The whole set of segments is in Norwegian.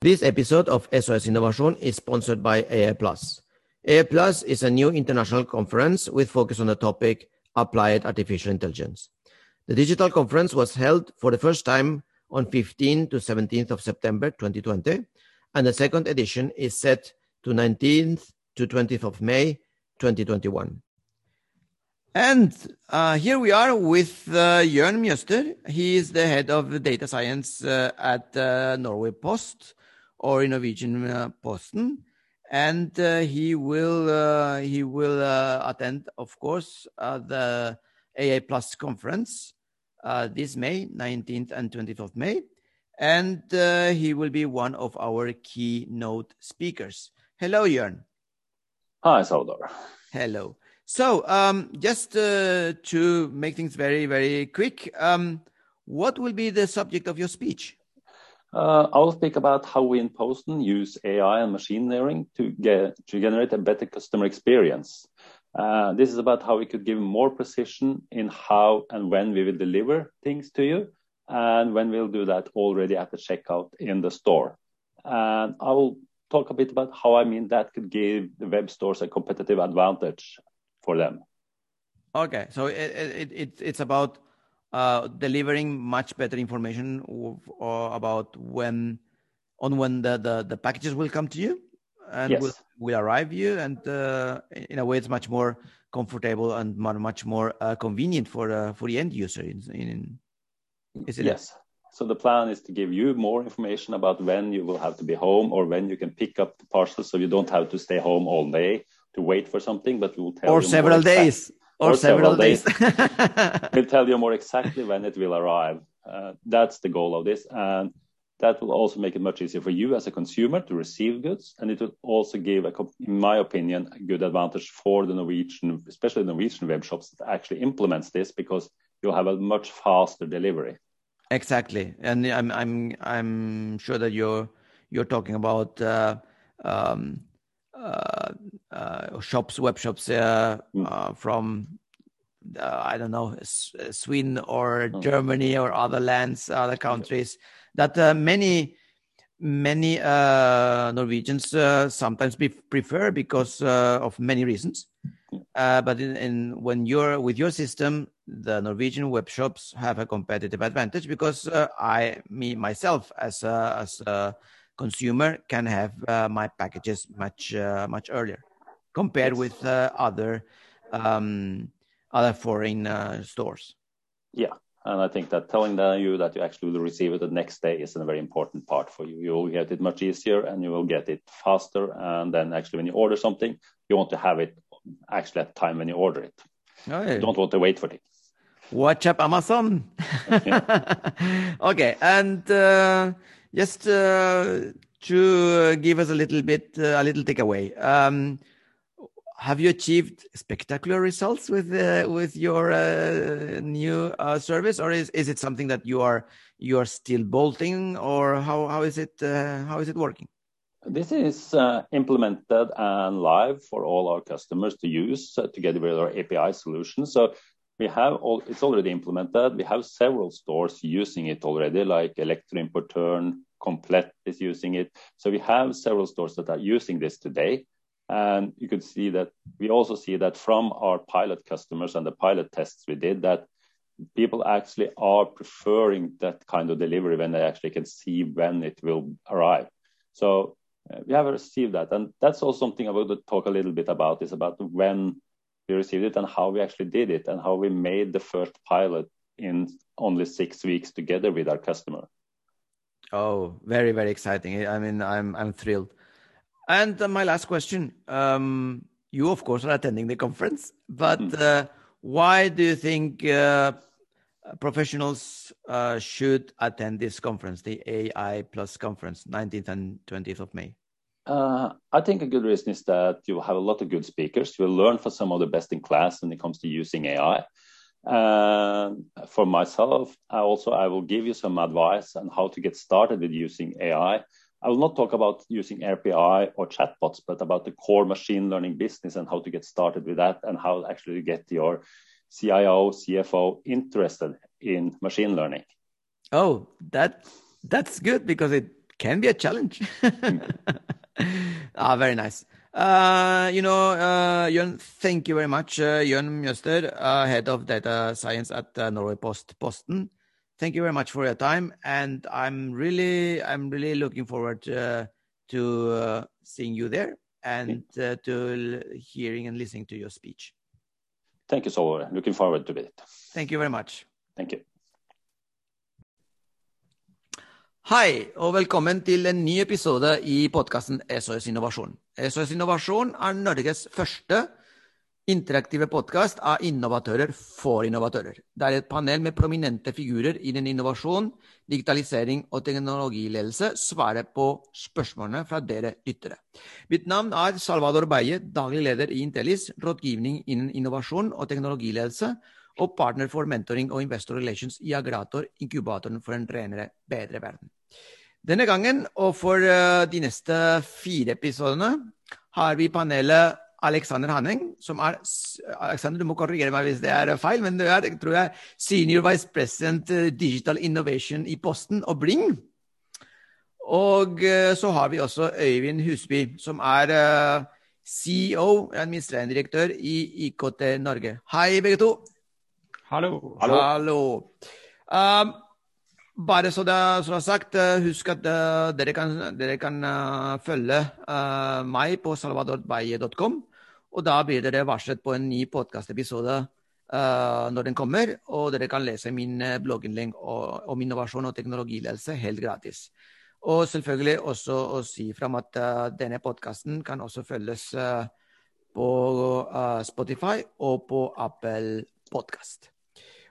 This episode of SOS Innovation is sponsored by AI Plus. AI Plus is a new international conference with focus on the topic applied artificial intelligence. The digital conference was held for the first time on 15 to 17th of September 2020, and the second edition is set to 19th to 20th of May 2021. And uh, here we are with uh, Jørn Mjøster. He is the head of data science uh, at uh, Norway Post or in Norwegian uh, Posten, and uh, he will uh, he will attend, of course, the AI Plus conference this May, 19th and 20th of May, and he will be one of our keynote speakers. Hello, Jørn. Hi, Salvador. Hello. So, um, just uh, to make things very, very quick, um, what will be the subject of your speech? Uh, I'll speak about how we in Posten use AI and machine learning to generate a better customer experience. Uh, this is about how we could give more precision in how and when we will deliver things to you, and when we'll do that already at the checkout in the store. And I will talk a bit about how I mean that could give the web stores a competitive advantage for them. Okay, so it, it, it it's about uh, delivering much better information uh, about when on when the, the, the packages will come to you and yes. will, will arrive you. And uh, in a way it's much more comfortable and much more uh, convenient for uh, for the end user in, in is it? Yes. So the plan is to give you more information about when you will have to be home or when you can pick up the parcel so you don't have to stay home all day to wait for something but we'll tell or you several days or, or several, several, days. days. we'll tell you more exactly when it will arrive. Uh, that's the goal of this. And that will also make it much easier for you as a consumer to receive goods. And it will also give, a, in my opinion, a good advantage for the Norwegian, especially the Norwegian web shops that actually implements this because you'll have a much faster delivery. Exactly. And I'm, I'm, I'm sure that you're, you're talking about, uh, um, shops, web shops uh, mm. from I don't know Sweden or mm. Germany or other lands, other countries that many many uh, Norwegians uh, sometimes be, prefer because uh, of many reasons. but in, in, when you're with your system, the Norwegian web shops have a competitive advantage because I, me myself, as a, as a consumer can have uh, my packages much uh, much earlier compared yes. with uh, other um, other foreign uh, stores. Yeah, and I think that telling you that you actually will receive it the next day is a very important part for you. You will get it much easier and you will get it faster. And then actually, when you order something, you want to have it actually at the time when you order it. Oh, yeah. You don't want to wait for it. Watch up, Amazon. okay, and uh, just uh, to give us a little bit, uh, a little takeaway. Um, have you achieved spectacular results with uh, with your uh, new uh, service, or is, is it something that you are you are still bolting, or how how is it uh, how is it working? This is implemented and live for all our customers to use together with our API solution. So it's already implemented. We have several stores using it already, like Elektroimportøren, Komplett is using it. So we have several stores that are using this today. And you could see that we also see that from our pilot customers and the pilot tests we did that people actually are preferring that kind of delivery when they actually can see when it will arrive. So uh, we have received that. And that's also something I want to talk a little bit about is about when we received it and how we actually did it and how we made the first pilot in only six weeks together with our customer. Oh, very very exciting! I mean, I'm I'm thrilled. And uh, my last question: um, You, of course, are attending the conference, but mm. uh, why do you think uh, professionals uh, should attend this conference, the AI Plus conference, 19th and 20th of May? Uh, I think a good reason is that you will have a lot of good speakers. You'll learn from some of the best in class when it comes to using AI. And for myself, I also I will give you some advice on how to get started with using AI. I will not talk about using API or chatbots, but about the core machine learning business and how to get started with that and how actually to get your CIO, CFO interested in machine learning. Oh, that that's good because it can be a challenge. ah, very nice. Uh, you know, uh, Jørn, thank you very much, uh, Jørn Mjøster, uh, head of data science at uh, Norway Post Boston. Thank you very much for your time, and I'm really, I'm really looking forward uh, to uh, seeing you there and uh, to hearing and listening to your speech. Thank you so much. Looking forward to it. Thank you very much. Thank you. Hei, og velkommen til en ny episode i podkasten SOS Innovasjon. SOS Innovasjon er Norges første interaktive podkast av innovatører for innovatører. Det er et panel med prominente figurer innen innovasjon, digitalisering og teknologiledelse svarer på spørsmålene fra dere lyttere. Mitt navn er Salvador Beie, daglig leder i Intellis, rådgivning innen innovasjon og teknologiledelse, og partner for mentoring og investor relations i Agrator, inkubatoren for en renere, bedre verden. Denne gangen, og for uh, de neste fire episodene, har vi panelet Alexander Hanning, som er Alexander, du må korrigere meg hvis det er feil, men du er tror jeg, Senior Vice President Digital Innovation i Posten og Bling. Og så har vi også Øyvind Husby, som er CEO, administrerende direktør i IKT Norge. Hei, begge to. Hallo. Hallo. Hallo. Um, bare så det, som er sagt, husk at uh, dere kan, dere kan uh, følge uh, meg på salvadorbaye.com. Og da blir dere varslet på en ny podkastepisode når den kommer. Og dere kan lese min blogginnlegg om innovasjon og teknologiledelse helt gratis. Og selvfølgelig også å si fram at denne podkasten kan også følges på Spotify og på Apple Podkast.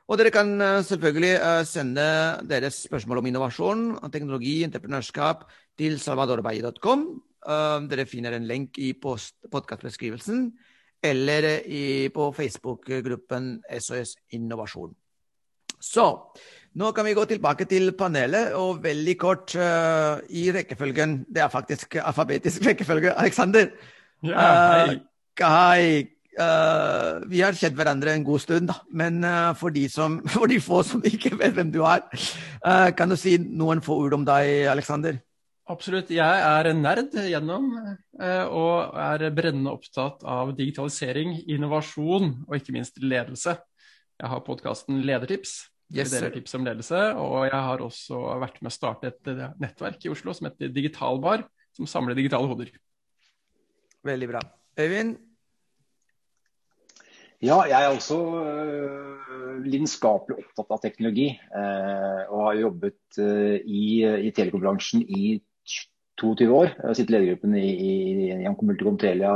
Og dere kan uh, selvfølgelig uh, sende deres spørsmål om innovasjon, teknologi, entreprenørskap til salvadorbaye.com. Uh, dere finner en lenk i podkastbeskrivelsen eller i, på Facebook-gruppen SOS Innovasjon. Så nå kan vi gå tilbake til panelet, og veldig kort i rekkefølgen Det er faktisk alfabetisk rekkefølge. Aleksander. Ja, hei. hei. Uh, vi har kjent hverandre en god stund, da. men uh, for, de som, for, de få som ikke vet hvem du er, uh, kan du si noen få ord om deg, Aleksander? Absolutt. Jeg er en nerd gjennom og er brennende opptatt av digitalisering, innovasjon og ikke minst ledelse. Jeg har podkasten Ledertips. Yes, deler tips om ledelse, og jeg har også vært med å starte et nettverk i Oslo som heter Digitalbar, som samler digitale hoder. Veldig bra. Øyvind, ja, jeg er også øh, lidenskapelig opptatt av teknologi. Øh, og har jobbet øh, i, i telekombransjen i 22 år. Jeg har sittet i ledergruppen i, i, i Multicom Telia,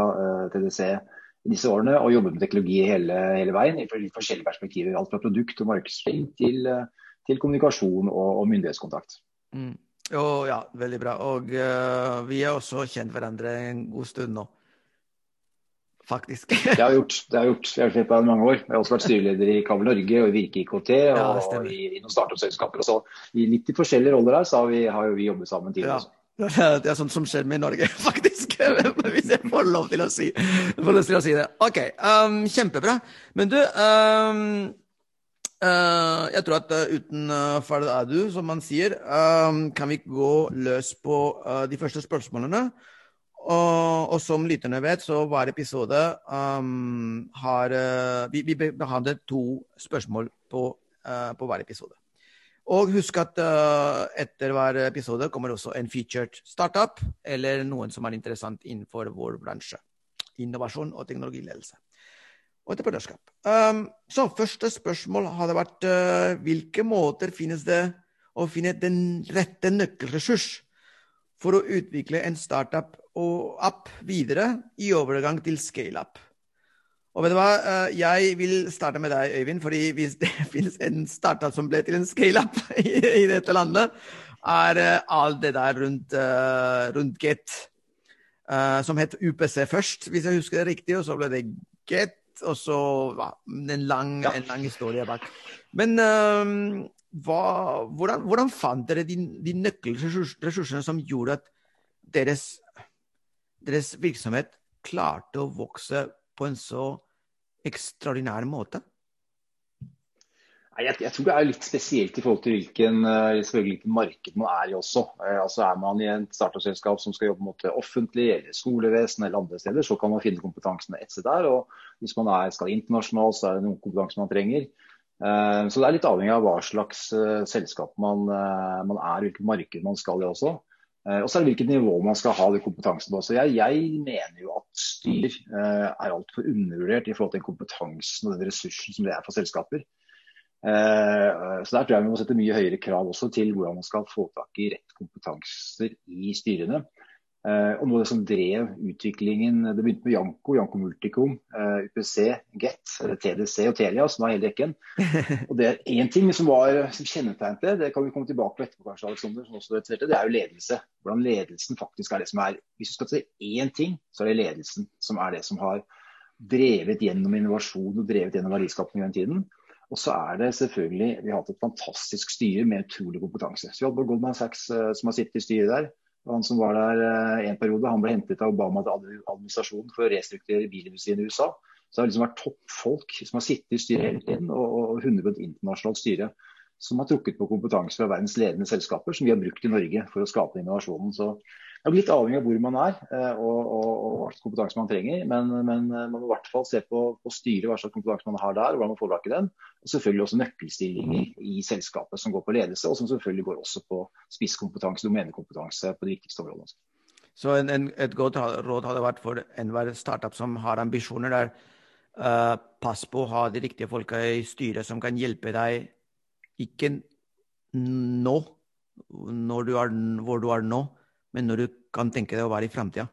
TDC i disse årene. Og jobbet med teknologi hele, hele veien i forskjellige perspektiver. Alt fra produkt og markedsføring til, til, kommunikasjon og, og myndighetskontakt. Mm. Oh, ja, veldig bra. Og uh, vi har også kjent hverandre en god stund nå faktisk. det har jeg gjort. Det har jeg gjort. Jeg har gjort det i mange år. Jeg har også vært styreleder i Kabel Norge og i Virke IKT og ja, i, i, noen startup-selskaper. Så I litt i forskjellige roller her så har, vi, har jo vi jobbet sammen tidligere. Ja. Det er sånt som skjer med Norge, faktisk. Hvis jeg får lov til å si, å si det. OK, um, kjempebra. Men du um, uh, Jeg tror at uh, uten uh, ferdig er du, som man sier, um, kan vi gå løs på uh, de første spørsmålene. Og, og, som lytterne vet, så hver episode um, har uh, vi, vi, behandler to spørsmål på, uh, på hver episode. Og husk at uh, etter hver episode kommer også en featured startup eller noen som er interessant innenfor vår bransje. Innovasjon og teknologiledelse. Og entreprenørskap. Um, så første spørsmål hadde vært hvilke måter finnes det å finne den rette nøkkelressurs for å utvikle en startup og app videre i overgang til scale-up. Og vet du hva, eh, jeg vil starte med deg, Øyvind, fordi hvis det finnes en startup som ble til en scale-up i, dette landet, er eh, alt det der rundt, uh, rundt Get, som het UPC først, hvis jeg husker det riktig, og så ble det Get, og så ja, en, lang, en lang historie bak. Men um, hva, hvordan, hvordan, fant dere de, de nøkkelressursene som gjorde at deres, deres, virksomhet klarte å vokse på en så ekstraordinær måte? Jeg, jeg, tror det er litt spesielt i forhold til hvilken, hvilken marked man er i også. Altså Er man i et startup-selskap som skal jobbe mot det offentlige, eller skolevesen eller andre steder, så kan man finne kompetansen et sted der. og Hvis man er, skal internasjonalt, så er det noen kompetanse man trenger. Så det er litt avhengig av hva slags selskap man, man er, hvilket marked man skal i også. Eh, og så er det hvilket nivå man skal ha den kompetansen på. Så jeg, jeg mener jo at styr eh, er altfor undervurdert i forhold til kompetansen og den ressursen som det er for selskaper. Eh, så der tror jeg vi må sette mye høyere krav også til hvordan man skal få tak i rett kompetanser i styrene. Uh, og noe av det som drev utviklingen Det begynte med Janko, Janko Multicom, uh, UPC, Get, TDC og Telia, som var hele rekken. Og det er én ting som, var, som kjennetegnet det, det kan vi komme tilbake til etterpå, kanskje, Alexander, som også det er jo ledelse. Hvordan ledelsen faktisk er det som er Hvis du skal si én ting, så er det ledelsen som er det som har drevet gjennom innovasjon og drevet gjennom verdiskapning i den tiden. Og så er det selvfølgelig Vi har hatt et fantastisk styre med utrolig kompetanse. Så vi hadde Goldman Sachs uh, som har sittet i styret der. Han som var der eh, en periode, han ble hentet av Obama til administrasjonen for å restrukturere bilindustrien i USA. Så det har liksom vært toppfolk som har sittet i styret hele tiden, og, og 100 internasjonalt styre. Som har trukket på kompetanse fra verdens ledende selskaper, som vi har brukt i Norge for å skape innovasjonen. Så det er litt avhengig av hvor man er eh, og, hva slags kompetanse man trenger. Men, men, eh, man må i hvert fall se på, på styret, hva slags kompetanse man har der, og hvordan man får tak i den. Og selvfølgelig også nøkkelstillinger i selskapet som går på ledelse, og som selvfølgelig går også på spisskompetanse, domenekompetanse på de viktigste områdene. Så en, en, et godt råd hadde vært for enhver startup som har ambisjoner der, uh, pass på å ha de riktige folka i styret som kan hjelpe deg, ikke nå, du er, hvor du er nå, men når du kan tenke deg å være i framtida?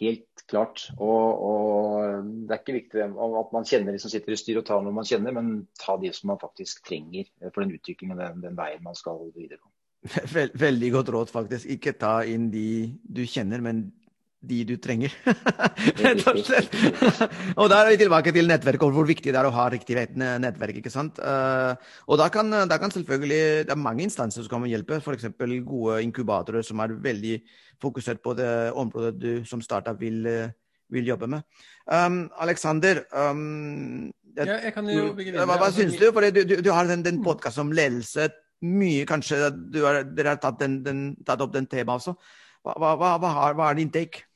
Helt klart. Og, og, det er ikke viktig at man kjenner de som sitter i styr og tar noe man kjenner, men ta de som man faktisk trenger for den utviklingen og den, den veien man skal videre på. Veldig godt råd, faktisk. Ikke ta inn de du kjenner, men de du trenger. Rett og slett. og da er vi tilbake til nettverk og hvor viktig det er å ha riktig nettverk. ikke sant? Uh, og da kan, da kan, selvfølgelig Det er mange instanser som kan hjelpe, f.eks. gode inkubatorer som er veldig fokusert på det området du som startup vil, vil jobbe med. Um, Alexander, um, ja, jeg kan jo begynne. Hva, hva syns du? For du, du, du har den, den podkasten om ledelse. Mye kanskje du har, dere har tatt, den, den, tatt opp den temaet også. Hva, hva, hva, hva er din take?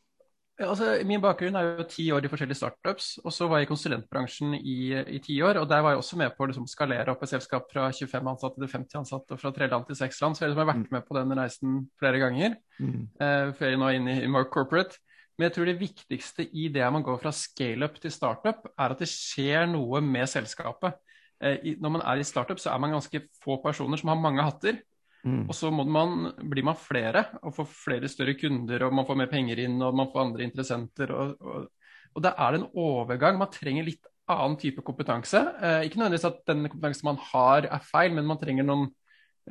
Altså, min bakgrunn er jo ti år i forskjellige startups. og Så var jeg i konsulentbransjen i ti år. og Der var jeg også med på å liksom, skalere opp et selskap fra 25 ansatte til 50 ansatte, og fra tre land til seks land. Så jeg liksom, har vært mm. med på den reisen flere ganger. Mm. Eh, før jeg nå er inne i more corporate. Men jeg tror det viktigste i det man går fra scaleup til startup, er at det skjer noe med selskapet. Eh, når man er i startup, så er man ganske få personer som har mange hatter. Mm. Og så man, blir man flere og får flere større kunder, og man får mer penger inn og man får andre interessenter. Og, og, og da er det en overgang. Man trenger litt annen type kompetanse. Eh, ikke nødvendigvis at den kompetansen man har er feil, men man trenger noen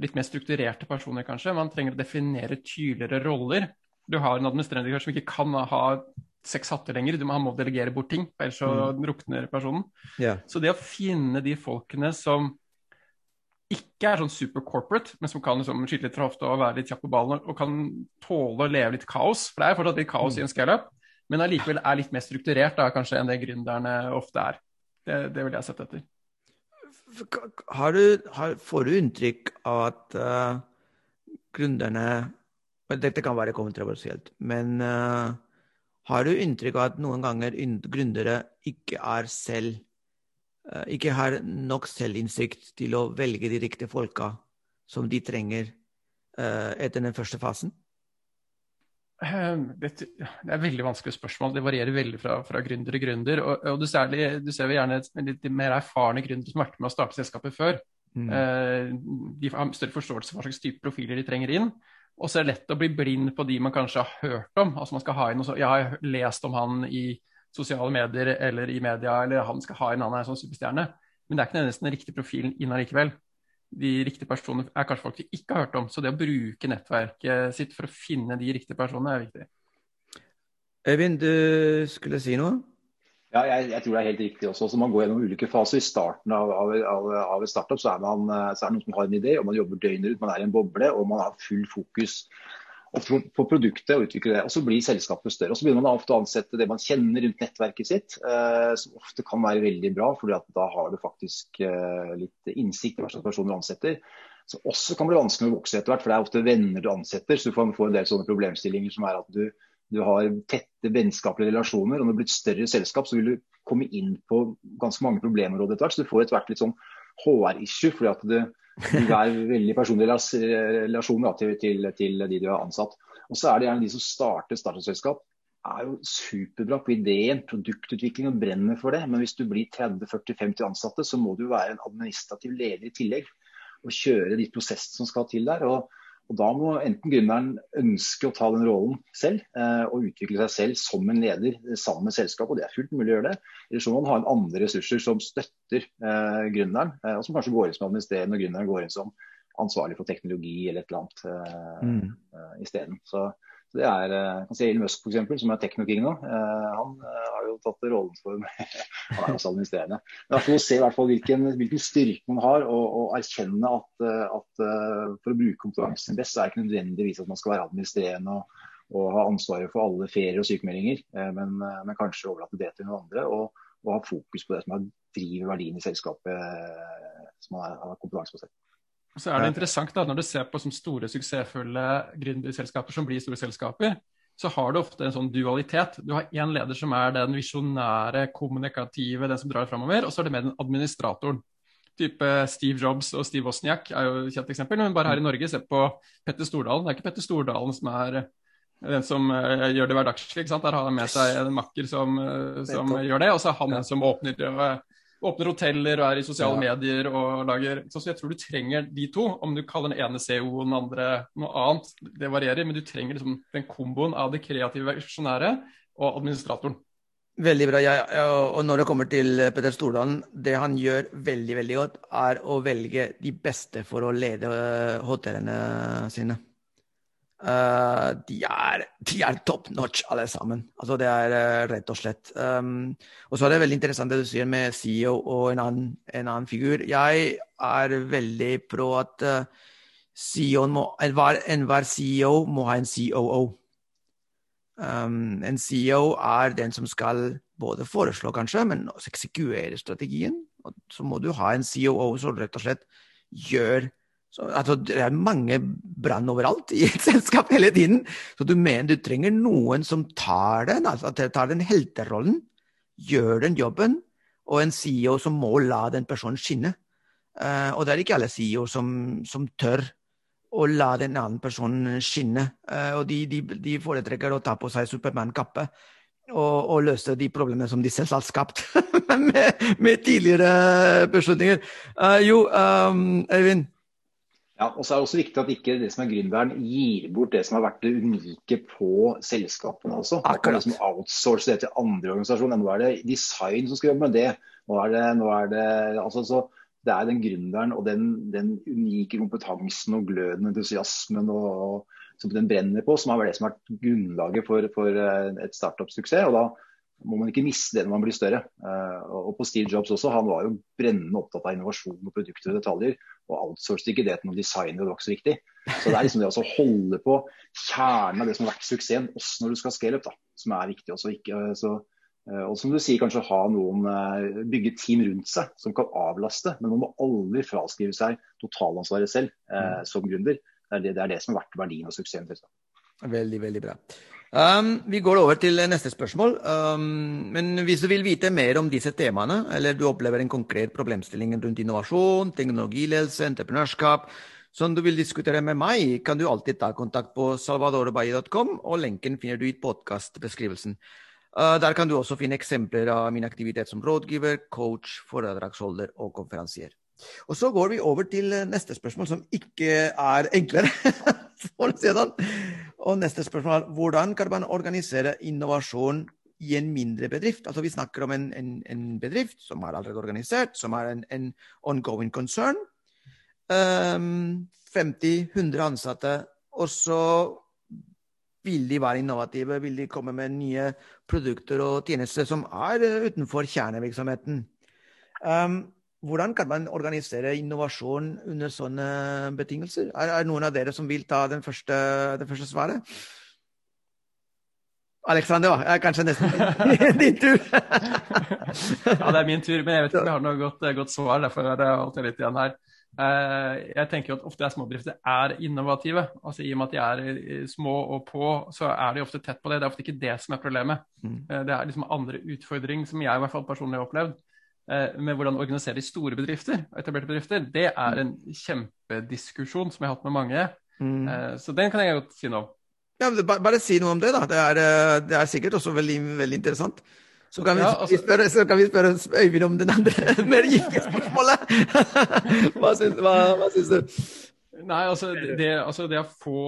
litt mer strukturerte personer, kanskje. Man trenger å definere tydeligere roller. Du har en administrerende direktør som ikke kan ha seks hatter lenger. Du må, han må delegere bort ting, ellers så mm. rukner personen. Yeah. Så det å finne de folkene som ikke er sånn super corporate, men som kan liksom skyte litt fra hofta og være litt kjapp på ballen og kan tåle å leve litt kaos. For det er fortsatt litt kaos i en scaleup, men allikevel er litt mer strukturert da, kanskje enn det gründerne ofte er. Det, det vil jeg sett etter. Har du, har, får du inntrykk av at uh, gründerne Dette kan være kontroversielt, men uh, har du inntrykk av at noen ganger gründere ikke er selv ikke har nok selvinnsikt til å velge de riktige folka som de trenger uh, etter den første fasen? Ehm, det, er veldig vanskelig spørsmål. Det varierer veldig fra, fra gründer til gründer. Og, og du, ser, du, ser, gjerne litt mer erfarne gründere som har vært med å starte selskapet før. Mm. Uh, de har større forståelse for hva slags type profiler de trenger inn. Og så er det lett å bli blind på de man kanskje har hørt om. Altså man skal ha inn, Jeg har lest om han i sosiale medier eller i media, eller han skal ha en annen sånn superstjerne. Men det er ikke nødvendigvis den riktige profilen inn allikevel. De riktige personene er kanskje folk vi ikke har hørt om. Så det å bruke nettverket sitt for å finne de riktige personene er viktig. Øyvind, du skulle si noe? Ja, jeg, jeg, tror det er helt riktig også. Så Man går gjennom ulike faser. I starten av, av, av, av et startup så er, man, så er det noen som har en idé, og man jobber døgnet ut. Man er i en boble og man har full fokus på produktet og utvikle det. Og så blir selskapet større. Og så begynner man ofte å ansette det man kjenner rundt nettverket sitt, eh, som ofte kan være veldig bra, for da har du faktisk eh, litt innsikt i hva slags personer du ansetter. Så også kan bli vanskelig å vokse etter hvert, for det er ofte venner du ansetter. Så du kan få en del sånne problemstillinger som er at du, du har tette vennskapelige relasjoner. og Når det blir et større selskap, så vil du komme inn på ganske mange problemområder etter hvert. Så du får etter hvert litt sånn HR-issue, fordi at du, du er veldig personlige relasjoner til, til, til, de du har ansatt. Og så er det gjerne de som starter startup-selskap er jo superbra på ideen, produktutvikling og brenner for det. Men hvis du blir 30-40-50 ansatte, så må du være en administrativ leder i tillegg. Og kjøre de prosessene som skal til der. Og, og Da må enten gründeren ønske å ta den rollen selv eh, og utvikle seg selv som en leder sammen med selskapet, og det er fullt mulig å gjøre det. Eller så må man ha en andre ressurser som støtter eh, gründeren, eh, og som kanskje går inn som administrerende og gründeren går inn som ansvarlig for teknologi eller et eller annet eh, mm. Eh, isteden. Så det er jeg kan si Elon Musk, eksempel, som er teknoking nå. Eh, han eh, har jo tatt rollen for Han er også administrerende. Men å se hvert fall hvilken, hvilken styrke man har, og, og erkjenne at, at, for å bruke kompetansen best, så er det ikke nødvendigvis at man skal være administrerende og, og ha ansvaret for alle ferier og sykemeldinger, men, men kanskje overlate det til noen andre. Og, og ha fokus på det som driver verdien i selskapet som man har kompetanse på selv. Så er det interessant da, Når du ser på store, suksessfulle gründerselskaper som blir store selskaper, så har du ofte en sånn dualitet. Du har én leder som er den visjonære, kommunikative, den som drar framover, og så er det med den administratoren. Type Steve Jobs og Steve Wozniak er jo et kjent eksempel. Men bare her i Norge, se på Petter Stordalen. Det er ikke Petter Stordalen som er den som uh, gjør det hverdagslig. Der har han med seg en makker som, uh, som gjør det, og så er han den som åpner og uh, åpner hoteller og er i sosiale ja. medier og lager Så jeg tror du trenger de to. Om du kaller den ene CEO og den andre noe annet, det varierer. Men du trenger liksom den komboen av det kreative visjonæret og administratoren. Veldig bra. Ja, og når det kommer til Petter Stordalen, det han gjør veldig veldig godt, er å velge de beste for å lede hotellene sine. Uh, de, er, de, er, top notch, alle sammen. Altså, det er uh, rett og slett. Um, og så er det veldig interessant det du sier med CEO og en annen, en annen figur. Jeg er veldig pro at uh, må, enhver, enhver, CEO må ha en COO. Um, en CEO er den som skal både foreslå, kanskje, men også eksekvere strategien. Og så må du ha en COO som rett og slett gjør så, altså, det er mange brann overalt i et selskap hele tiden. Så du mener du trenger noen som tar den, altså tar den helterollen, gjør den jobben, og en CEO som må la den personen skinne. Uh, og det er ikke alle CEO som, som, tør å la den andre personen skinne. Uh, og de, de, de, foretrekker å ta på seg Supermann-kappe og, og, løse de problemene som de selv har skapt med, med, tidligere beslutninger. Uh, jo, um, Øyvind. Ja, og så er det også viktig at ikke det som er gründeren gir bort det som har vært det unike på selskapene også. Akkurat. Liksom outsource det til andre organisasjoner. Nå er det design som skal jobbe med det. Nå er det, nå er det, altså, så det er den gründeren og den, den, unike kompetansen og gløden entusiasmen og, og, som den brenner på, som er det som har vært grunnlaget for, for eh, et startup-suksess. og da må man ikke miste det når man blir større. Uh, og på Steve Jobs også, Han var jo brennende opptatt av innovasjon og produkter og detaljer. Og outsourcet ikke det til noen designer, det var ikke så viktig. Så det er liksom det å holde på kjernen av det som har vært suksessen, også når du skal scale up, da, som er viktig. også ikke, uh, så, uh, og som du sier, kanskje ha noen bygge team rundt seg som kan avlaste. Men man må aldri fraskrive seg totalansvaret selv mm. som gründer. Det er det, det er det, som har vært verdien og suksessen. Veldig, veldig bra. Um, vi går over til neste spørsmål. Um, men hvis du vil vite mer om disse temaene, eller du opplever en konkret problemstilling rundt innovasjon, teknologiledelse, entreprenørskap, som du vil diskutere med meg, kan du alltid ta kontakt på salvadorbaye.com, og lenken finner du i podkastbeskrivelsen. Uh, der kan du også finne eksempler av min aktivitet som rådgiver, coach, foredragsholder og konferansier. Og så går vi over til neste spørsmål, som ikke er enklere. og neste spørsmål er hvordan kan man organisere innovasjon i en mindre bedrift? Altså Vi snakker om en, en, en bedrift som er allerede organisert, som er en, en ongoing concern. Um, 50-100 ansatte. Og så vil de være innovative, vil de komme med nye produkter og tjenester som er utenfor kjernevirksomheten. Um, hvordan kan man organisere innovasjon under sånne betingelser? Er, det noen av dere som vil ta den første, det første svaret? Alexander, er kanskje nesten din tur. ja, det er min tur, men jeg vet ikke om jeg har noe godt, godt svar. Derfor holdt det alltid litt igjen her. Eh, jeg tenker at ofte er småbedrifter er innovative. altså I og med at de er små og på, så er de ofte tett på det. Det er ofte ikke det som er problemet. Mm. Eh, det er liksom andre utfordringer som jeg i hvert fall personlig har opplevd. Eh, med hvordan organisere de store bedrifter og etablerte bedrifter. Det er en kjempediskusjon som jeg har hatt med mange. Mm. Så den kan jeg godt si noe om. Ja, bare, bare, si noe om det, da. Det er, eh, det er sikkert også veldig, veldig interessant. Så kan, vi, ja, altså, spørre, så kan vi spørre Øyvind om den andre mer gifte spørsmålet. hva, syns, hva, hva syns du? Nei, altså det, altså det, å få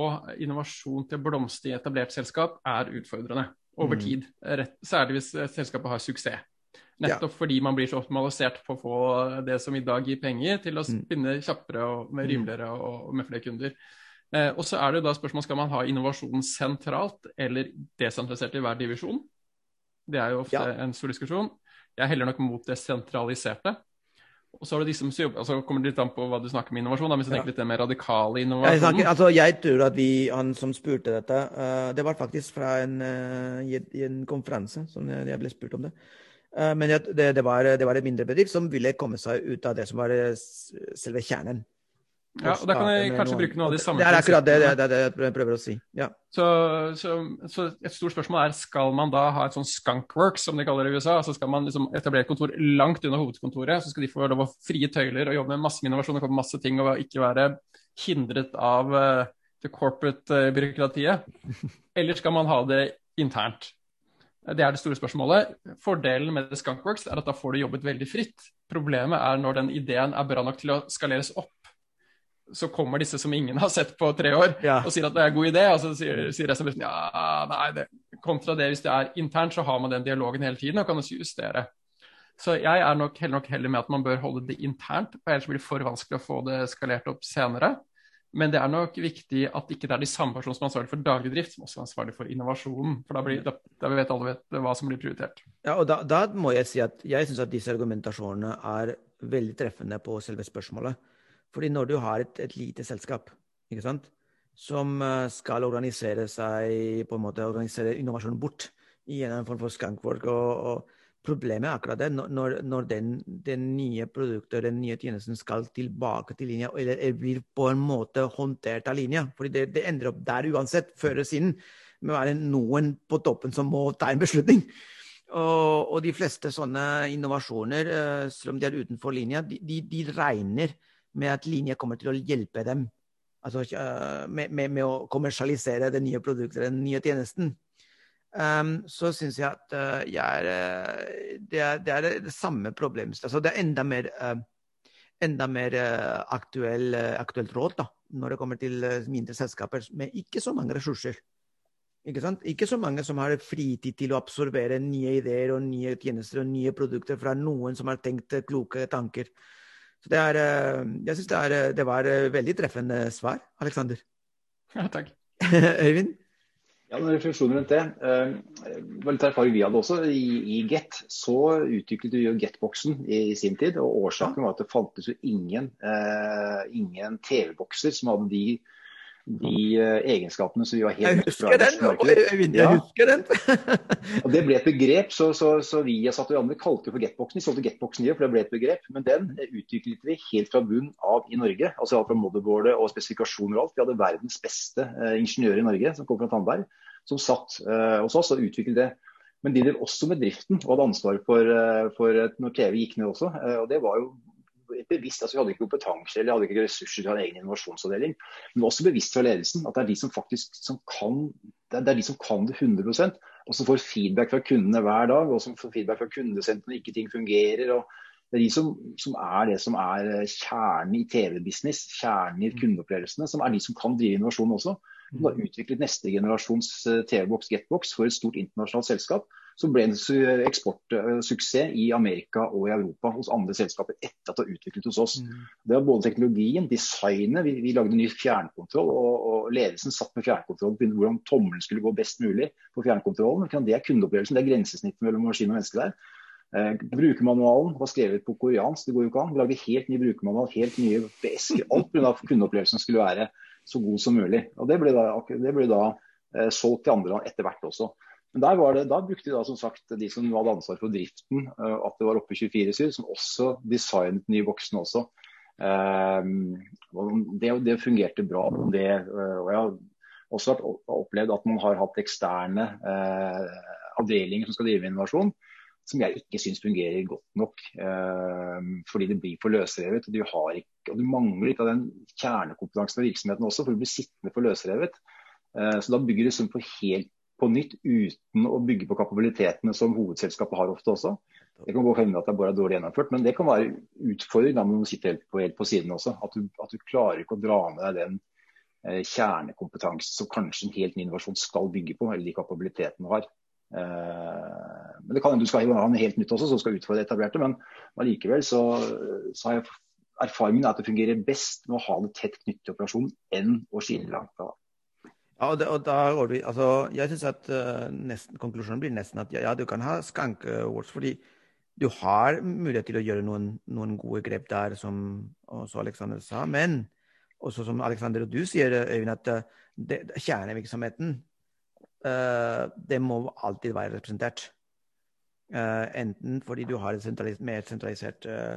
innovasjon til å blomstre i etablert selskap er utfordrende over mm. tid. Rett, særlig hvis selskapet har suksess. Nettopp ja. fordi man blir så optimalisert på å få det som i dag gir penger, til å mm. spinne kjappere og mer mm. rimeligere og, med flere kunder. Eh, og så er det da spørsmål skal man ha innovasjon sentralt eller desentralisert i hver divisjon. Det er jo ofte ja. en stor diskusjon. Jeg heller nok mot det sentraliserte. Og så er det de som altså kommer det litt an på hva du snakker med innovasjon. Da, hvis du ja. tenker litt mer radikale innovasjon. Jeg, snakker, altså, jeg tror at vi, han som spurte dette, uh, det var faktisk fra en, uh, i, en konferanse som jeg ble spurt om det. Uh, men det, det, var, det, var, et mindre bedrift som ville komme seg ut av det som var selve kjernen. Ja, og Da kan jeg kanskje bruke noe av de samme Det er akkurat det, det, det, jeg prøver å si. Ja. Så, så, så, Et stort spørsmål er skal man da ha et sånn skunkworks, som de kaller det i USA. så Skal man liksom etablere et kontor langt under hovedkontoret, så skal de få lov å frie tøyler og jobbe med masse innovasjon og masse ting og ikke være hindret av uh, det corporate-byråkratiet? Eller skal man ha det internt? Det er det store spørsmålet. Fordelen med Skunkworks er at da får du jobbet veldig fritt. Problemet er når den ideen er bra nok til å skaleres opp så kommer disse som ingen har sett på tre år, ja. og sier at det er en god idé. Og så sier, sier resten av ja, nei, det, kontra det hvis det er internt, så har man den dialogen hele tiden og kan også justere. Så jeg er nok heller, nok heller med at man bør holde det internt, for ellers blir det for vanskelig å få det skalert opp senere. Men det er nok viktig at ikke det er de samme personene som er ansvarlig for daglig drift, som også er ansvarlig for innovasjonen. For da, blir, da, da vet alle vet hva som blir prioritert. Ja, og da, da må jeg si at jeg syns at disse argumentasjonene er veldig treffende på selve spørsmålet. Fordi når du har et, et lite selskap ikke sant, som eh, skal organisere seg på en måte organisere innovasjon bort i en form for skunkwork og, og Problemet er akkurat det. Når, når den, den, nye produktet, den nye tjenesten skal tilbake til linja, eller blir på en måte håndtert av linja. fordi det, det ender opp der uansett, før eller siden. Med å være noen på toppen som må ta en beslutning. Og, og de fleste sånne innovasjoner, eh, selv om de er utenfor linja, de, de, de regner med at linja kommer til å hjelpe dem altså, uh, med, med, med, å kommersialisere det nye produktet, den nye tjenesten. Um, så syns jeg at uh, jeg er, uh, det, er, det, er, det samme problemet. Altså, det er enda mer, enda mer aktuell, aktuelt råd da, når det kommer til mindre selskaper med ikke så mange ressurser. Ikke, sant? ikke så mange som har fritid til å absorbere nye ideer og nye tjenester og nye produkter fra noen som har tenkt kloke tanker. Så det er, eh, jeg syns det, eh, det, var eh, veldig treffende svar, Aleksander. Ja, takk. Øyvind? Ja, noen refleksjoner rundt det. Det var litt erfaring vi hadde også. I, i Get så utviklet vi jo Get-boksen i, i, sin tid. og Årsaken var at det fantes jo ingen, uh, ingen TV-bokser som hadde de de uh, egenskapene som vi var helt Jeg den! Jeg husker den. og Det ble et begrep, så, så, så vi satt og andre kalte det for Getboxen. Vi solgte Getboxen for det ble et begrep. Men den utviklet vi helt fra bunn av i Norge. altså Alt fra motherboardet og spesifikasjoner og alt. Vi hadde verdens beste uh, ingeniører i Norge som kom fra Tandberg, som satt uh, hos oss og utviklet det. Men de drev også med driften og hadde ansvar for, for når TV gikk ned også. og Det var jo bevisst, altså Vi hadde ikke kompetanse eller hadde ikke ressurser til å ha en egen innovasjonsavdeling. Men det var også bevisst fra ledelsen at det er de som faktisk som kan det er de som kan det 100% og som får feedback fra kundene hver dag, og som får feedback fra kundesentrene når ikke ting fungerer. og Det er de som, som er det som er eh, kjernen i TV-business, kjernen i mm. kundeopplevelsene, som er de som kan drive innovasjon også. Som har utviklet neste generasjons eh, TV-boks, Getbox, for et stort internasjonalt selskap som ble det eksportsuksess i Amerika og i Europa hos andre selskaper etter at det var utviklet hos oss. Mm. Det var både teknologien, designet, vi, vi lagde ny fjernkontroll, og, og, ledelsen satt med fjernkontroll begynte hvordan tommelen skulle gå best mulig på fjernkontrollen. Det er kundeopplevelsen, det er grensesnittet mellom maskin og menneske der. Eh, brukermanualen var skrevet på koreansk, det går jo ikke an. Vi lagde helt ny brukermanual, helt nye esker. Alt pga. kundeopplevelsen skulle være så god som mulig. Og Det ble da, det ble da eh, solgt til andre land etter hvert også. Men det, da brukte de da som sagt de som hadde ansvar for driften, uh, at det var oppe 24-7, som også designet nye voksne også. Uh, det, det, fungerte bra. Det, uh, og jeg har også opplevd at man har hatt eksterne avdelinger som skal drive innovasjon som jeg ikke syns fungerer godt nok. Eh, fordi det blir for løsrevet. Og du, ikke, og du mangler litt av den kjernekompetansen ved virksomheten også, for du blir sittende for løsrevet. Eh, så da bygger du sånn på helt på nytt uten å bygge på kapabilitetene som hovedselskapet har ofte også. Det kan gå hende at det bare er dårlig gjennomført, men det kan være utfordring når du sitter helt på, helt på siden også. At du, at du, klarer ikke å dra med deg den eh, kjernekompetansen som kanskje en helt ny innovasjon skal bygge på, eller de kapabilitetene du har. Eh, men Det kan hende du skal ha noe helt nytt også, som skal utfordre etablerte. Men allikevel så, så har jeg erfaringen er at det fungerer best med å ha det tett knyttet til operasjonen enn å skille langt fra. Ja, og, det, og da går vi, altså, Jeg syns at uh, nesten, konklusjonen blir nesten at ja, ja du kan ha skank awards fordi du har mulighet til å gjøre noen, noen gode grep der, som også Alexander sa. Men også som Alexander og du sier, Øyvind, at det, kjernevirksomheten uh, det må alltid være representert. Uh, enten fordi du har et sentralis mer sentralisert eh,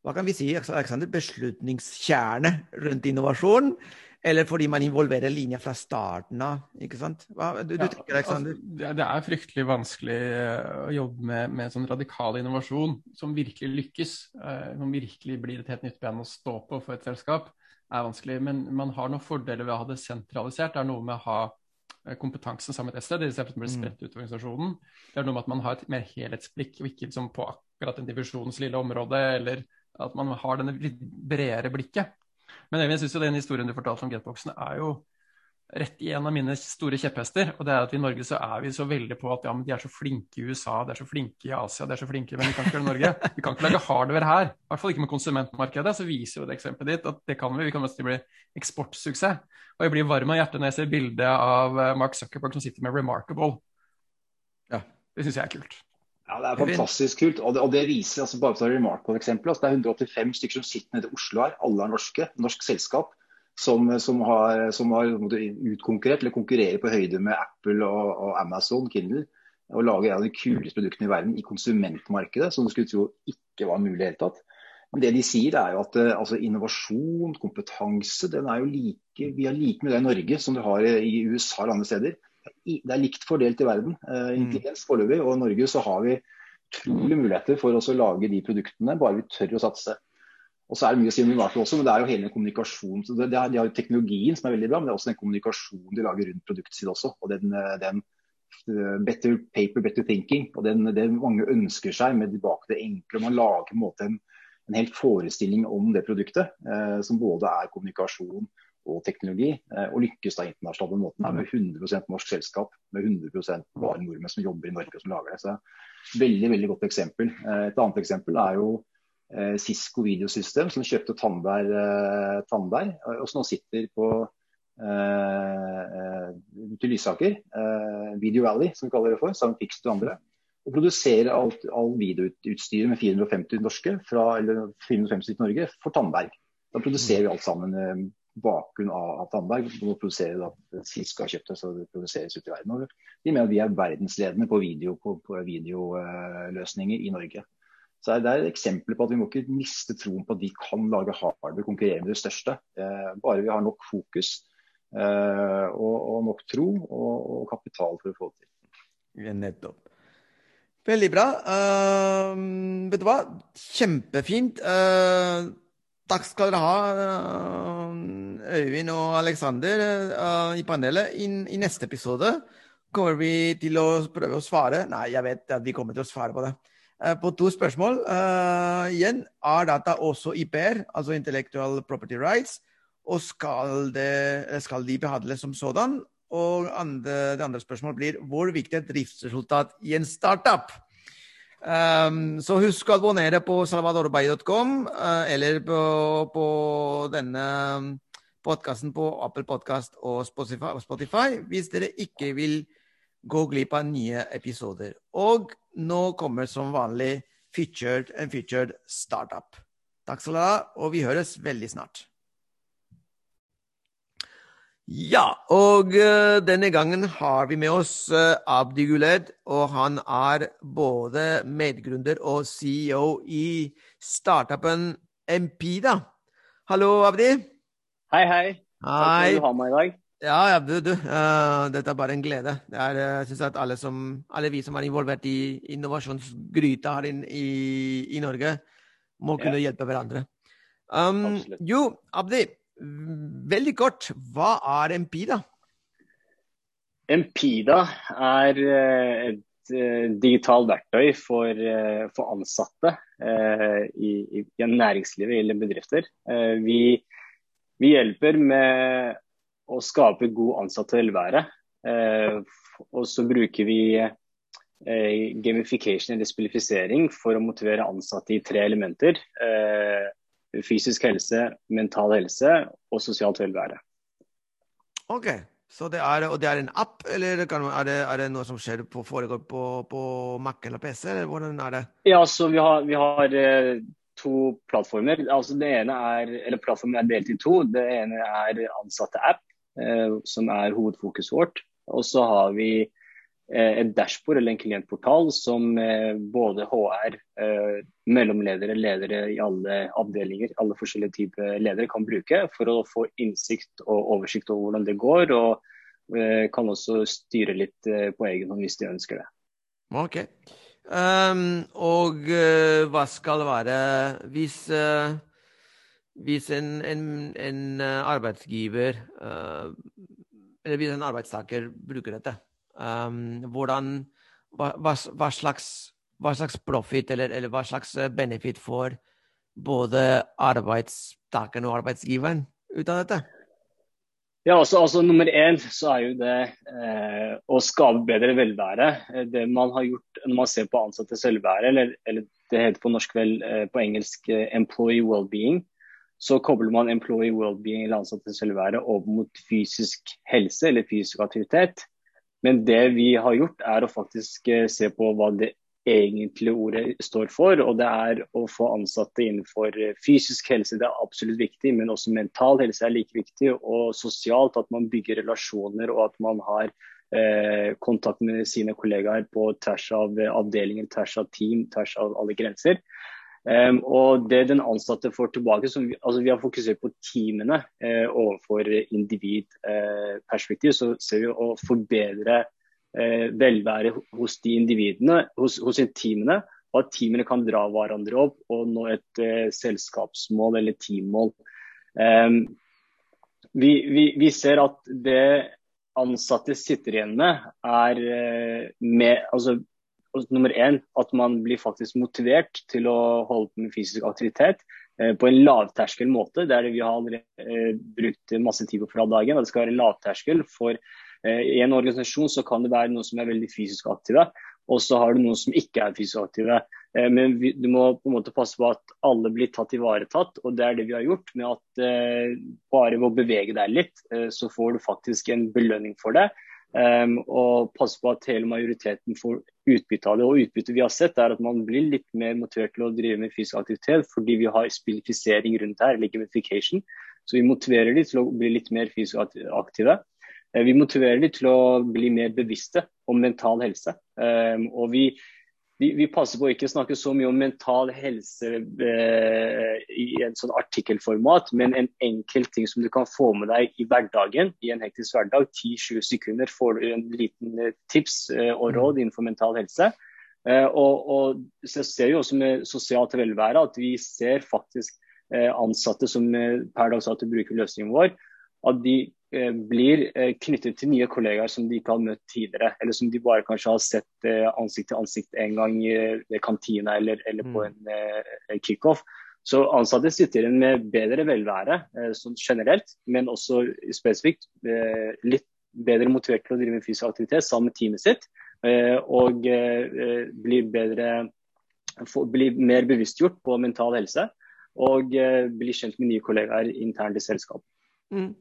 hva kan vi si, Alexander, beslutningskjerne rundt innovasjon, eller fordi man involverer linja fra starten av. ikke sant? Hva du, du ja, tenker, Alexander? Altså, det er fryktelig vanskelig å jobbe med, med sånn radikal innovasjon som virkelig lykkes. Som virkelig blir et helt nytt ben å stå på for et selskap. er vanskelig, Men man har noen fordeler ved å ha det sentralisert. Det er noe med å ha Eh, kompetansen sammen med et sted, istedenfor at den blir mm. spredt ut organisasjonen. Det er noe med at man har et mer helhetsblikk, og ikke liksom på akkurat en divisjons lille område, eller at man har denne litt bredere blikket. Men jeg syns jo den historien du fortalte om Getboxen, er jo rett i en av mine store kjepphester. Og det er at i Norge så er vi så veldig på at ja, men de er så flinke i USA, de er så flinke i Asia, de er så flinke Men vi kan ikke gjøre Norge. Vi kan ikke lage hardware her. I hvert fall ikke med konsumentmarkedet. Så viser jo det eksempelet ditt at det kan vi. Vi kan nesten bli eksportsuksess. Og jeg blir varm av hjertet når jeg ser bildet av eh, Mark Zuckerberg som sitter med Remarkable. Ja. Det syns jeg er kult. Ja, Det er fantastisk kult. Og det, og det viser altså bare for å ta Remarkable-eksempel, altså, det er 185 stykker som sitter nede i Oslo her. Alle er norske. Norsk selskap som, som, har, som har utkonkurrert eller konkurrerer på høyde med Apple og, og Amazon, Kindle, og lager en av de kuleste produktene i verden i konsumentmarkedet, som du skulle tro ikke var mulig i det hele tatt. Men det de sier er jo at eh, altså, innovasjon, kompetanse, den er jo like, vi har like mye det i Norge som du har i USA og andre steder. Det er likt fordelt i verden, Uh, mm. intelligens foreløpig. Og i Norge så har vi utrolige muligheter for å lage de produktene, bare vi tør å satse. Og så er det mye å si om Vivato også, men det er jo hele kommunikasjonen. Det, det er, de har jo teknologien som er veldig bra, men det er også den kommunikasjonen de lager rundt produktet sitt også. Og den, den uh, better paper, better thinking. Og den, det mange ønsker seg med tilbake det enkle. Man lager på en måte en, en helt forestilling om det produktet, eh, som både er kommunikasjon og teknologi, uh, og lykkes da internasjonalt på den måten. Med 100% norsk selskap, med 100 bare nordmenn som jobber i Norge og som lager det. Så Veldig veldig godt eksempel. Et annet eksempel er jo eh, Cisco videosystem, som kjøpte Tandberg, eh, Tandberg og som nå sitter på eh, til Lysaker, eh, Video Valley, som vi kaller det for, sammen med Pix og andre. Og produserer alt, all videoutstyret med 450 norske fra, eller 450 til Norge for Tandberg. Da produserer vi alt sammen eh, bakgrunn av, at Tandberg. må produserer da Cisco har kjøpt det, så det produseres ute i verden. Og de mener vi er verdensledende på, video, på, i Norge. Så det er et eksempel på at vi må ikke miste troen på at de kan lage hardware konkurrere med det største. Eh, bare vi har nok fokus eh, og, og, nok tro og, og, kapital for å få det til. Nettopp. Veldig bra. Uh, vet du hva? Kjempefint. Uh, takk skal dere ha, uh, Øyvind og Aleksander i panelet. I, I, neste episode kommer vi til å prøve å svare Nei, jeg vet at vi kommer til å svare på det. Eh, på to spørsmål. Uh, igjen, er data også IP-er, altså intellectual property rights? Og skal, det, skal de behandles som sådan? Og andre, det andre spørsmålet blir hvor viktig er driftsresultat i en startup? Um, så husk å abonnere på salvadorbay.com uh, eller på, på denne podkasten på Apple Podcast og Spotify hvis dere ikke vil gå glipp av nye episoder. Og nå kommer som vanlig featured, en featured startup. Takk skal du ha, og vi høres veldig snart. Ja, og uh, denne gangen har vi med oss uh, Abdi Guled, og han er både medgründer og CEO i startupen Empida. Hallo, Abdi. Hei, hei. Hei. Takk for at du har meg i dag. Ja, ja, du, du. Uh, dette er bare en glede. Det er, jeg synes at alle, som, alle vi som er involvert i innovasjonsgryta her in, i, i, Norge, må kunne ja. hjelpe hverandre. Um, jo, Abdi, veldig kort, hva er Empida? Empida er et digitalt verktøy for, for ansatte i, i, næringslivet eller bedrifter. Vi, vi hjelper med å skape god ansatt velvære. Eh, og så bruker vi eh, gamification eller spilifisering for å motivere ansatte i tre elementer. Eh, fysisk helse, mental helse og sosialt velvære. Ok, så det er, og det er en app, eller er det, er det noe som skjer på, foregår på, på Mac eller PC? eller hvordan er det? Ja, så vi har, vi har to plattformer. Altså det ene er, eller Plattformen er delt i to. Det ene er ansatte-app, Eh, som er hovedfokuset vårt. Og så har vi eh, et dashbord eller en klientportal som eh, både HR, mellomledere, ledere i alle avdelinger, alle forskjellige typer ledere kan bruke for å få innsikt og oversikt over hvordan det går. Og kan også styre litt på egen hånd hvis de ønsker det. Ok. Um, og hva skal være Hvis uh hvis en, en, en eh, arbeidsgiver eller hvis en arbeidstaker bruker dette, um, hvordan, hva, hva, slags, hva, slags, profit eller, eller, hva slags benefit får både arbeidstakeren og arbeidsgiveren ut av dette? Ja, altså, altså Nummer én så er jo det eh, å skape bedre velvære. Det man har gjort når man ser på ansattes velvære, eller, eller det heter på norsk vel, eh, på engelsk eh, employee well-being, så kobler man employee well-being eller ansattes velvære over mot fysisk helse eller fysisk aktivitet. Men det vi har gjort, er å faktisk eh, se på hva det egentlige ordet står for. Og det er å få ansatte innenfor eh, fysisk helse, det er absolutt viktig. Men også mental helse er like viktig. Og sosialt, at man bygger relasjoner og at man har eh, kontakt med sine kollegaer på tvers av avdelinger, tvers av team, tvers av alle grenser. Um, og det den ansatte får tilbake, vi, altså vi har fokusert på teamene uh, overfor individperspektiv, uh, så ser vi å forbedre uh, velværet hos de individene, hos, hos teamene. Og at teamene kan dra hverandre opp og nå et selskapsmål eller teammål. Um, vi, vi, vi, ser at det ansatte sitter igjen med, er med, altså nummer én at man blir faktisk motivert til å holde på med fysisk aktivitet eh, på en lavterskel måte. Der vi har eh, brukt masse tid på fra dagen. og Det skal være lavterskel. For eh, i en organisasjon så kan det være noen som er veldig fysisk aktive, og så har du noen som ikke er fysisk aktive. Eh, men vi, du må på en måte passe på at alle blir tatt ivaretatt, og det er det vi har gjort. Med at eh, bare ved å bevege deg litt, eh, så får du faktisk en belønning for det. Um, og passe på at hele majoriteten får utbytte av det. Og Utbyttet vi har sett er at man blir litt mer motivert til å drive med fysisk aktivitet fordi vi har spilifisering rundt her, gamification. Så vi motiverer de til å bli litt mer fysisk aktive. Uh, vi motiverer de til å bli mer bevisste om mental helse. Um, og vi vi, vi, passer på å ikke snakke så mye om mental helse eh, i en sånn artikkelformat, men en enkel ting som du kan få med deg i hverdagen, i en hektisk hverdag. 10-20 sekunder får du en liten eh, tips eh, og råd mm. innenfor mental helse. Eh, og, og, så ser vi også med sosialt velvære at vi ser faktisk eh, ansatte som eh, per dag satt bruker løsningen vår, at de blir eh, knyttet til nye kollegaer som de ikke har møtt tidligere. Eller som de bare kanskje har sett eh, ansikt til ansikt en gang ved kantina eller, eller på mm. en kickoff. Så ansatte sitter igjen med bedre velvære sånn generelt, men også spesifikt litt bedre motivert til å drive fysisk aktivitet sammen med teamet sitt. Og blir, bedre, blir mer bevisstgjort på mental helse. Og blir kjent med nye kollegaer internt i selskapet. Mm.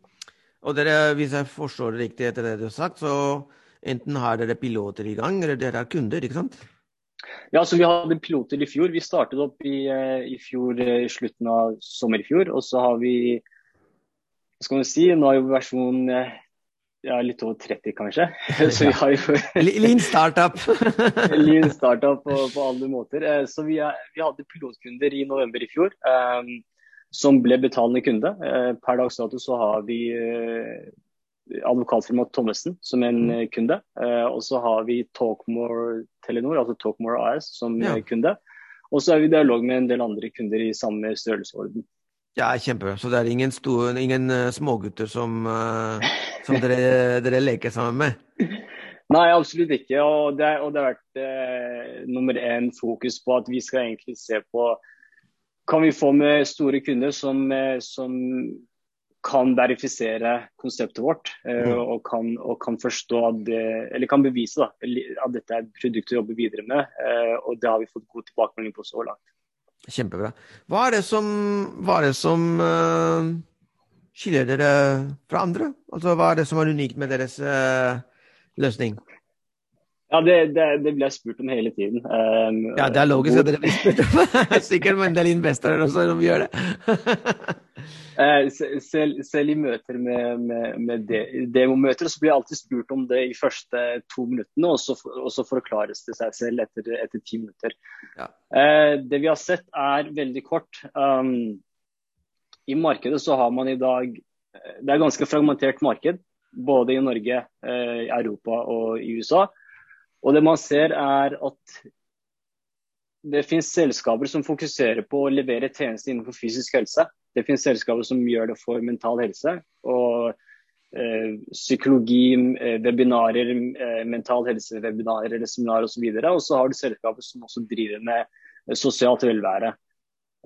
Og dere, hvis jeg forstår det riktig etter det du har sagt, så enten har dere piloter i gang, eller dere har kunder, ikke sant? Ja, så Vi hadde piloter i fjor. Vi startet opp i, eh, i fjor, i slutten av sommer i fjor. Og så har vi hva skal man si, nå er jo versjon ja, litt over 30, kanskje. Så vi har jo Lean startup. Lean startup på, på, alle måter. Så vi, er, vi, hadde pilotkunder i november i fjor um, som ble betalende kunde. Uh, per dags dato så har vi uh, advokatfirmaet Thommessen som en mm. kunde. Uh, og så har vi Talkmore Telenor, altså Talkmore AS, som ja. kunde. Og så er vi i dialog med en del andre kunder i samme størrelsesorden. Ja, kjempebra. Så det er ingen, store, ingen smågutter som, som dere, dere, leker sammen med? Nei, absolutt ikke. Og det, og det har vært eh, nummer én fokus på at vi skal egentlig se på Kan vi få med store kunder som, som kan verifisere konseptet vårt mm. og, kan, og, kan, forstå at det, eller kan bevise da, at dette er et produkt å jobbe videre med. og Det har vi fått god tilbakemelding på så langt. Kjempebra. Hva er det som, er det som uh, skiller dere fra andre? Altså, hva er det som er unikt med deres uh, løsning? Ja, det, det, det, blir jeg spurt om hele tiden. Um, ja, det er logisk at dere blir spurt om. Sikkert med en del investorer også når vi gjør det. uh, selv, selv, i møter med, med, med de, demomøter så blir jeg alltid spurt om det i første to minuttene, og så, og så forklares det seg selv etter, etter ti minutter. Ja. Uh, det vi har sett er veldig kort. Um, I markedet så har man i dag eh, Det er ganske fragmentert marked, både i Norge, uh, Europa og i USA. Og det man ser er at det finnes selskaper som fokuserer på å levere tjenester innenfor fysisk helse. Det finnes selskaper som gjør det for mental helse. og eh, Psykologi, eh, webinarer, eh, mental helse-webinarer, seminarer osv. Og, og så har du selskaper som også driver med eh, sosialt velvære.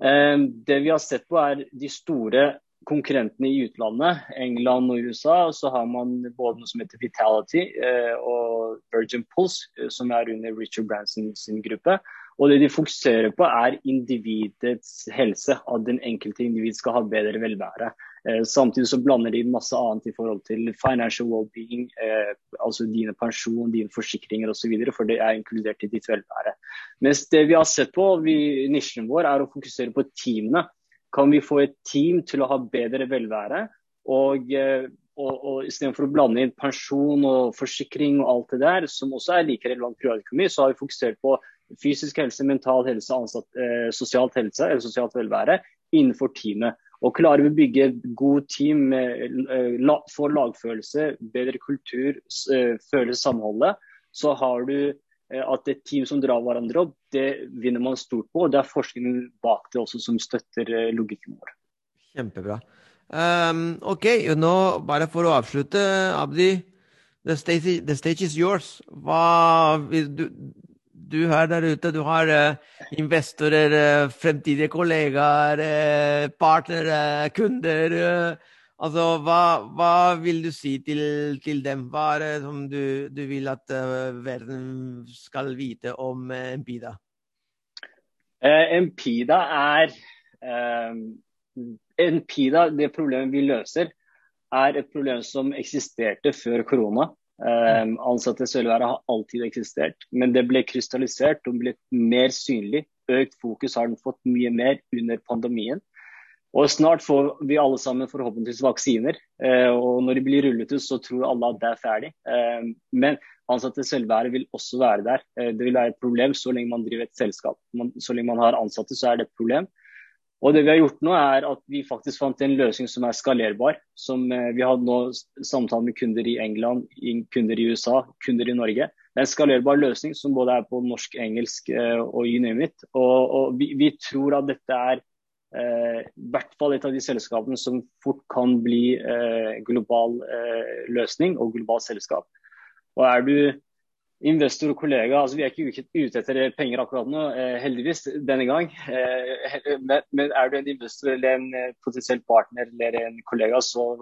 Eh, det vi har sett på er de store konkurrentene i utlandet, England og USA. Så har man både noe som heter Vitality eh, og Virgin Pulse, eh, som er under Richard Branson sin gruppe. Og det de fokuserer på, er individets helse. At den enkelte individ skal ha bedre velvære. Eh, samtidig så blander de masse annet i forhold til financial well-being, eh, altså dine pensjon, dine forsikringer osv., for det er inkludert i ditt velvære. Mens det vi har sett på, vi, nisjen vår, er å fokusere på teamene. Kan vi få et team til å ha bedre velvære? Og, eh, og, og Istedenfor å blande inn pensjon og forsikring og alt det der, som også er like relevant privatøkonomi, så har vi fokusert på fysisk helse, mental helse, ansatt, eh, sosialt helse eller sosialt velvære innenfor teamet. Og Klarer vi å bygge et god team, eh, la, få lagfølelse, bedre kultur, eh, føle samholdet, så har du at et team som drar hverandre opp, det vinner man stort på. og Det er forskningen bak det også som støtter eh, logikken vår. Kjempebra. Um, OK, nå bare for å avslutte, Abdi. The stage, the stage is yours. Hva, du, du her der ute, du har uh, investorer, uh, fremtidige kollegaer, uh, partnere, kunder. Altså, hva, hva, vil du si til, til, dem? Hva er det som du, du vil at verden skal vite om Empida? Empida er Empida, det problemet vi løser, er et problem som eksisterte før korona. Um, i Sølvværet har alltid eksistert, men det ble krystallisert og blitt mer synlig. Økt fokus har den fått mye mer under pandemien. Og Snart får vi alle sammen forhåpentligvis vaksiner. Uh, og Når de blir rullet ut, så tror alle at det er ferdig. Uh, men ansatte selvvære vil også være der. Uh, det vil være et problem så lenge man driver et selskap. Så lenge man har ansatte, så er det et problem. Og det vi har gjort nå er at Vi faktisk fant en løsning som er skalerbar. Som eh, Vi hadde nå samtale med kunder i England, kunder i USA, kunder i Norge. Det er en skalerbar løsning som både er på norsk, engelsk eh, og you name it. Og, og vi, vi, tror at dette er eh, hvert fall et av de selskapene som fort kan bli eh, global eh, løsning og global selskap. Og er du investor og kollega. altså Vi er ikke ute etter penger akkurat nå, eh, heldigvis, denne gang. Eh, men er du en investor eller en eh, potensiell partner eller en kollega, så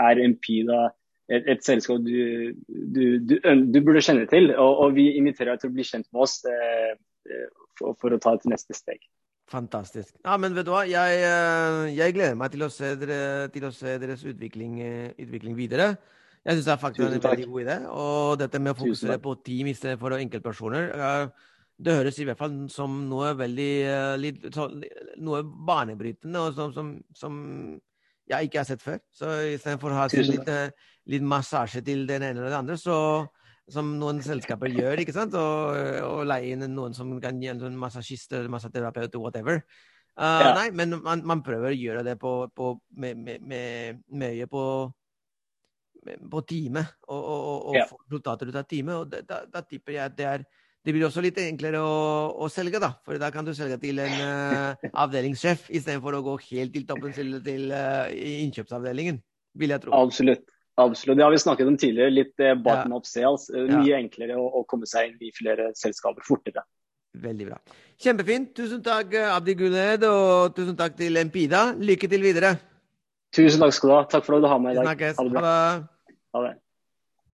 er Empida et, et selskap du, du, du, du, burde kjenne til. Og, og, vi inviterer deg til å bli kjent med oss for, for, å ta et neste steg. Fantastisk. Ja, men vet du hva, jeg, jeg gleder meg til å se, dere, til å se deres utvikling, utvikling videre. Jeg syns det er faktisk en veldig god idé. Og dette med å fokusere på team istedenfor enkeltpersoner. det høres i hvert fall som noe veldig uh, litt, så, noe banebrytende, og som, som, som, jeg ikke har sett før. Så istedenfor å ha litt, litt, massasje til den ene eller den andre, så som noen selskaper gjør, ikke sant, og, og leie inn noen som kan gi en sånn massasjist, massaterapeut, whatever. Uh, ja. Nei, men man, man, prøver å gjøre det på, på, med, med, på på time, og, og, og ja. få resultater ut av time. og Da, da tipper jeg at det er det blir også litt enklere å, å, selge, da. For da kan du selge til en uh, avdelingssjef istedenfor å gå helt til toppen til, til uh, innkjøpsavdelingen, vil jeg tro. Absolutt. Absolutt. Det har vi snakket om tidligere. Litt uh, bottom up sales. Mye ja. Enklere å, å, komme seg inn i flere selskaper fortere. Veldig bra. Kjempefint. Tusen takk, Abdi Guled, og tusen takk til Empida. Lykke til videre. Tusen takk skal du ha. Takk for at du har med i dag. Snakkes. Ha det. Ha det.